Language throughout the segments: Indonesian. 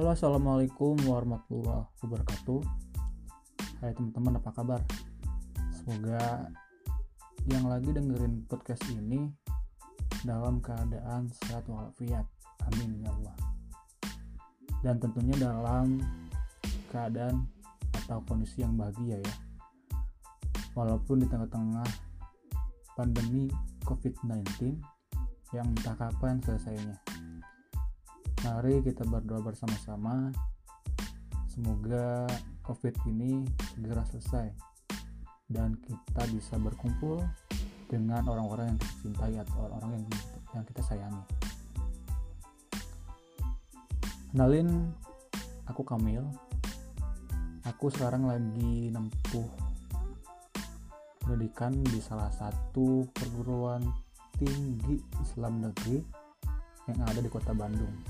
Halo assalamualaikum warahmatullahi wabarakatuh. Hai teman-teman apa kabar? Semoga yang lagi dengerin podcast ini Dalam keadaan sehat walafiat. Amin ya Allah. Dan tentunya dalam keadaan atau kondisi yang bahagia ya. Walaupun di tengah-tengah pandemi COVID-19 yang entah kapan selesainya Mari kita berdoa bersama-sama. Semoga COVID ini segera selesai dan kita bisa berkumpul dengan orang-orang yang kita cintai atau orang-orang yang yang kita sayangi. Kenalin, aku Kamil. Aku sekarang lagi nempuh pendidikan di salah satu perguruan tinggi Islam negeri yang ada di kota Bandung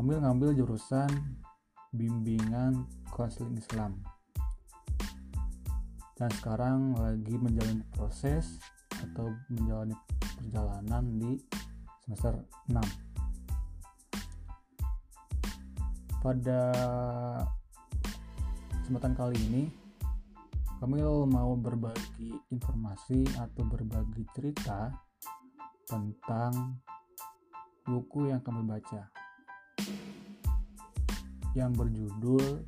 Kamil ngambil jurusan bimbingan konseling Islam. Dan sekarang lagi menjalani proses atau menjalani perjalanan di semester 6 pada kesempatan kali ini Kamil mau berbagi informasi atau berbagi cerita tentang buku yang kami baca yang berjudul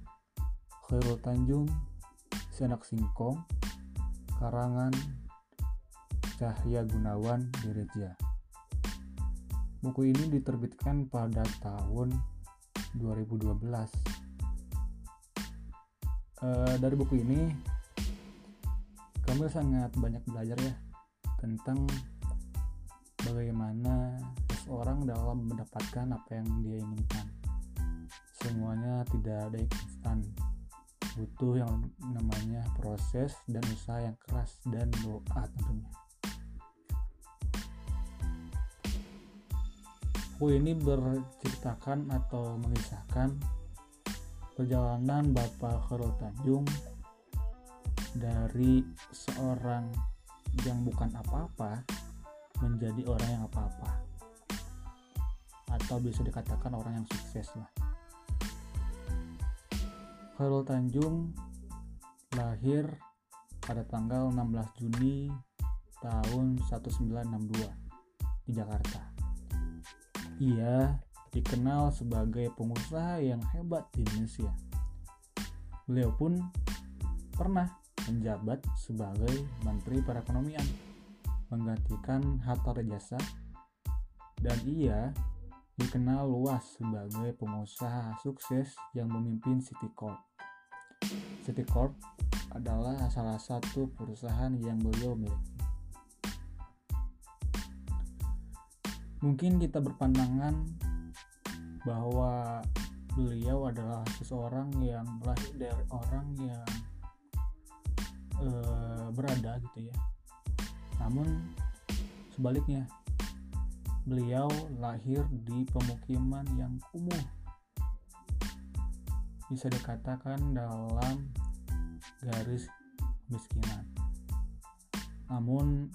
Khairul Tanjung Senak Singkong karangan Cahya Gunawan Direja. Buku ini diterbitkan pada tahun 2012. E, dari buku ini kami sangat banyak belajar ya tentang bagaimana seseorang dalam mendapatkan apa yang dia inginkan semuanya tidak ada instan butuh yang namanya proses dan usaha yang keras dan doa tentunya. Buku ini berceritakan atau mengisahkan perjalanan Bapak Khairul Tanjung dari seorang yang bukan apa-apa menjadi orang yang apa-apa. Atau bisa dikatakan orang yang sukses lah Khairul Tanjung lahir pada tanggal 16 Juni tahun 1962 di Jakarta. Ia dikenal sebagai pengusaha yang hebat di Indonesia. Beliau pun pernah menjabat sebagai Menteri Perekonomian, menggantikan Hatta Rajasa, dan ia dikenal luas sebagai pengusaha sukses yang memimpin City Corp. City Corp adalah salah satu perusahaan yang beliau miliki. Mungkin kita berpandangan bahwa beliau adalah seseorang yang lahir dari orang yang e, berada gitu ya. Namun sebaliknya Beliau lahir di pemukiman yang kumuh. Bisa dikatakan dalam garis kemiskinan. Namun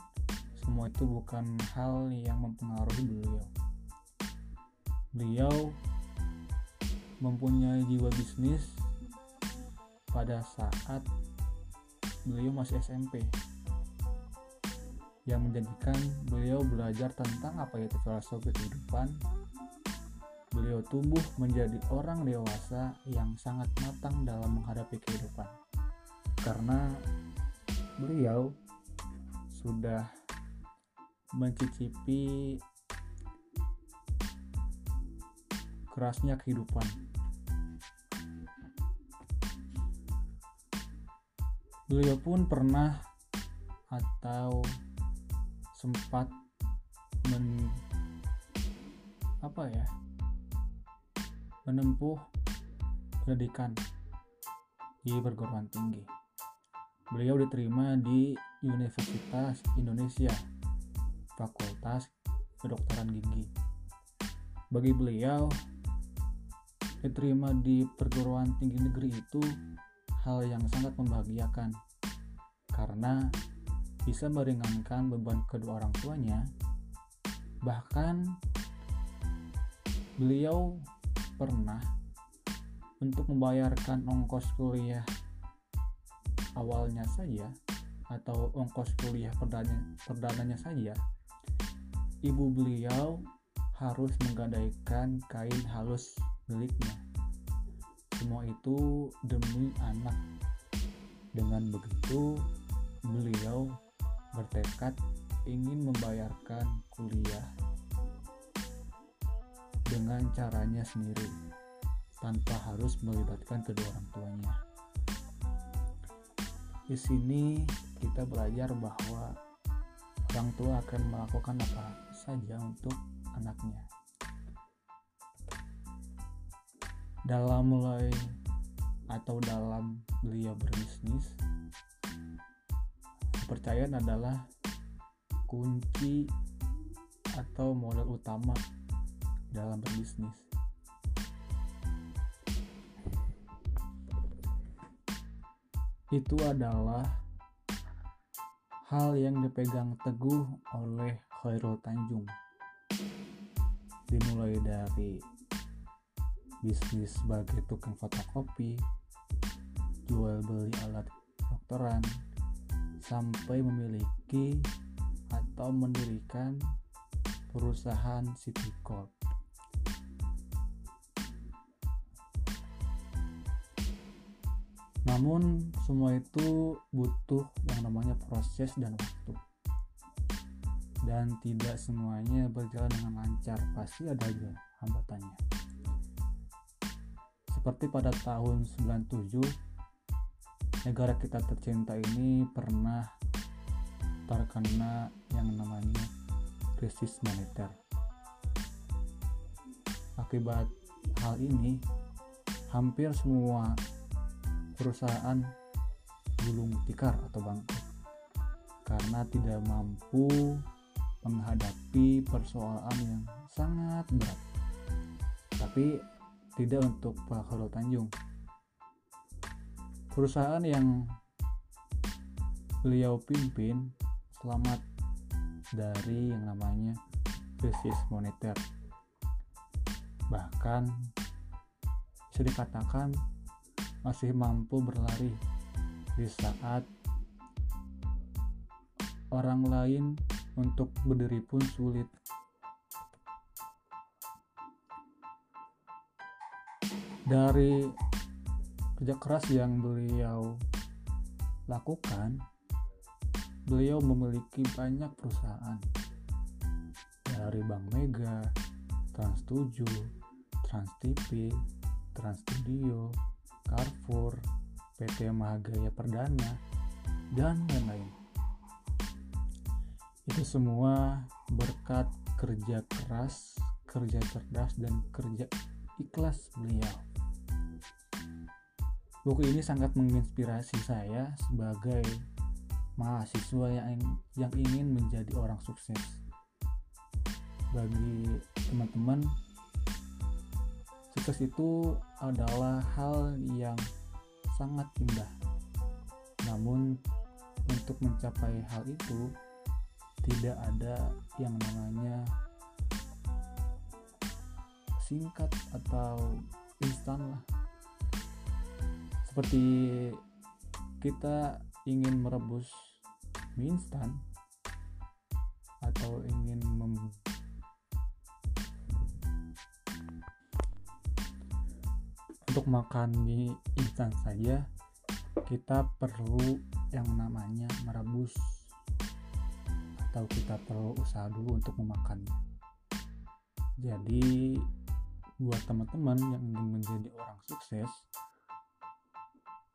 semua itu bukan hal yang mempengaruhi beliau. Beliau mempunyai jiwa bisnis pada saat beliau masih SMP yang menjadikan beliau belajar tentang apa itu filosofi kehidupan. Beliau tumbuh menjadi orang dewasa yang sangat matang dalam menghadapi kehidupan. Karena beliau sudah mencicipi kerasnya kehidupan. Beliau pun pernah atau sempat men apa ya menempuh pendidikan di perguruan tinggi. Beliau diterima di Universitas Indonesia, Fakultas Kedokteran Gigi. Bagi beliau, diterima di perguruan tinggi negeri itu hal yang sangat membahagiakan karena bisa meringankan beban kedua orang tuanya. Bahkan beliau pernah untuk membayarkan ongkos kuliah awalnya saja atau ongkos kuliah perdana, perdananya saja ibu beliau harus menggadaikan kain halus miliknya. Semua itu demi anak. Dengan begitu beliau bertekad ingin membayarkan kuliah dengan caranya sendiri tanpa harus melibatkan kedua orang tuanya. Di sini kita belajar bahwa orang tua akan melakukan apa saja untuk anaknya. Dalam mulai atau dalam beliau berbisnis, kepercayaan adalah kunci atau modal utama dalam berbisnis. Itu adalah hal yang dipegang teguh oleh Khairul Tanjung. Dimulai dari bisnis sebagai tukang fotokopi, jual beli alat dokteran, sampai memiliki atau mendirikan perusahaan City Namun semua itu butuh yang namanya proses dan waktu. Dan tidak semuanya berjalan dengan lancar, pasti ada aja hambatannya. Seperti pada tahun 97, negara kita tercinta ini pernah terkena yang namanya krisis moneter. Akibat hal ini, hampir semua perusahaan gulung tikar atau bangkrut karena tidak mampu menghadapi persoalan yang sangat berat. Tapi tidak untuk Pak Khairul Tanjung. Perusahaan yang beliau pimpin selamat dari yang namanya krisis moneter. Bahkan bisa dikatakan masih mampu berlari di saat orang lain untuk berdiri pun sulit. Dari kerja keras yang beliau lakukan, beliau memiliki banyak perusahaan dari Bank Mega, Trans7, Trans TV, Trans Studio, PT Mahagaya Perdana, dan lain-lain. Itu semua berkat kerja keras, kerja cerdas, dan kerja ikhlas beliau. Buku ini sangat menginspirasi saya sebagai mahasiswa yang yang ingin menjadi orang sukses. Bagi teman-teman sukses itu adalah hal yang sangat indah. Namun untuk mencapai hal itu tidak ada yang namanya singkat atau instan lah. Seperti kita ingin merebus mie instan atau ingin untuk makan mie instan saja kita perlu yang namanya merebus atau kita perlu usaha dulu untuk memakannya jadi buat teman-teman yang ingin menjadi orang sukses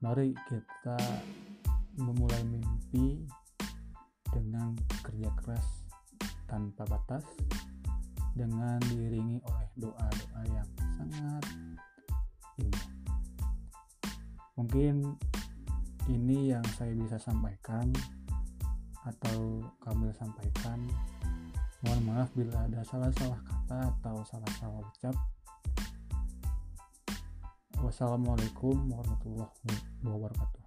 mari kita memulai mimpi dengan kerja keras tanpa batas dengan diiringi oleh doa-doa yang sangat. Mungkin ini yang saya bisa sampaikan atau kami sampaikan. Mohon maaf bila ada salah-salah kata atau salah-salah ucap. Wassalamualaikum warahmatullahi wabarakatuh.